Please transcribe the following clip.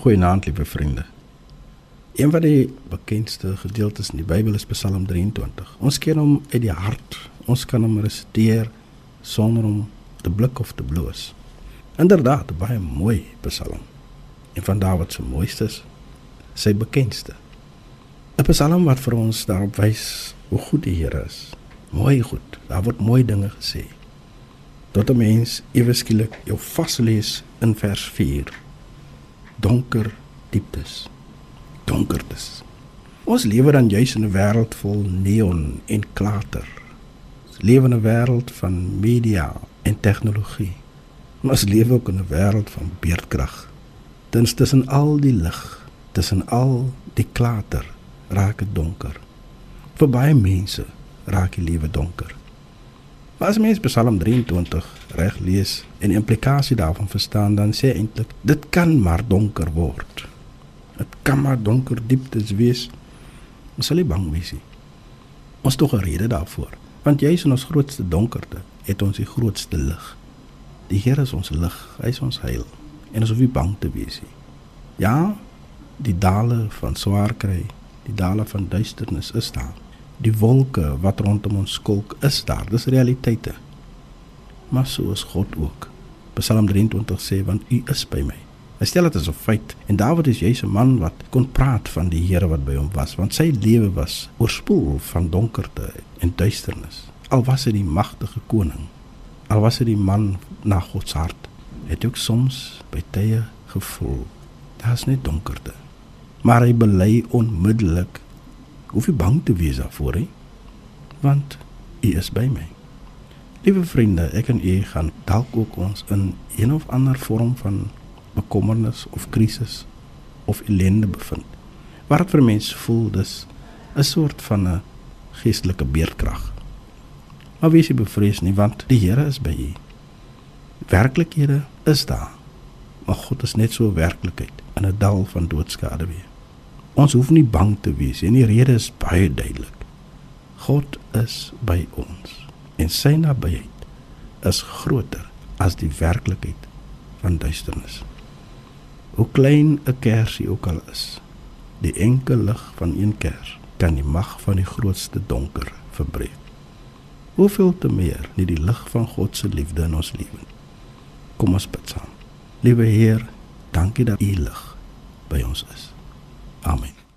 Goeienaand, liewe vriende. Een van die bekendste gedeeltes in die Bybel is Psalm 23. Ons ken hom uit die hart. Ons kan hom resiteer sonder om te blik of te bloos. Inderdaad, baie mooi Psalm. En van Dawid se mooistes, sy bekendste. 'n Psalm wat vir ons daarop wys hoe goed die Here is. Mooi goed. Daar word mooi dinge gesê. Tot 'n mens ewe skielik jou vaslees in vers 4 donker dieptes. Donkertes. Ons lewe dan juis in 'n wêreld vol neon en klater. Ons lewe in 'n wêreld van media en tegnologie. Ons lewe ook in 'n wêreld van beerdkrag. Tens tussen al die lig, tussen al die klater, raak dit donker. Vir baie mense raak die lewe donker. Maar as mens Psalm 23 reg lees en die implikasie daarvan verstaan, dan sê eintlik dit kan maar donker word. Dit kan maar donker dieptes wees. Ons sal nie bang wees nie. Ons tog 'n rede daarvoor, want jy is in ons grootste donkerte, het ons die grootste lig. Die Here is ons lig, hy is ons heil en ons hoef nie bang te wees nie. Ja, die dale van swaar kry, die dale van duisternis is daar die wolke wat rondom ons skolk is daar dis realiteite maar so is God ook. Psalm 23 sê want u is by my. Hy stel dit as 'n feit. En Dawid is juis 'n man wat kon praat van die Here wat by hom was want sy lewe was oorspoel van donkerte en duisternis. Al was hy die magtige koning al was hy die man na God se hart het ook soms by tye gevoel daar's net donkerte. Maar hy bely onmiddellik. Hoef jy bang te wees daarvoor hè? Want u is by my liewe vriende ek en u gaan dalk ook ons in een of ander vorm van bekommernis of krisis of ellende bevind waar dit vir mense voel dis 'n soort van 'n geestelike beerdkrag. Maar wees jy bevrees nie want die Here is by u. Werklikhede is daar maar God is net so werklikheid in 'n dal van doodskade weer. Ons hoef nie bang te wees en die rede is baie duidelik. God is by ons en sy nabyheid is groter as die werklikheid van duisternis. Hoe klein 'n kersie ook al is, die enkel lig van een kers kan die mag van die grootste donker verbreek. Hoeveel te meer nie die lig van God se liefde in ons lewe. Kom ons bid saam. Liewe Heer, dankie dat U lig by ons is. Amen.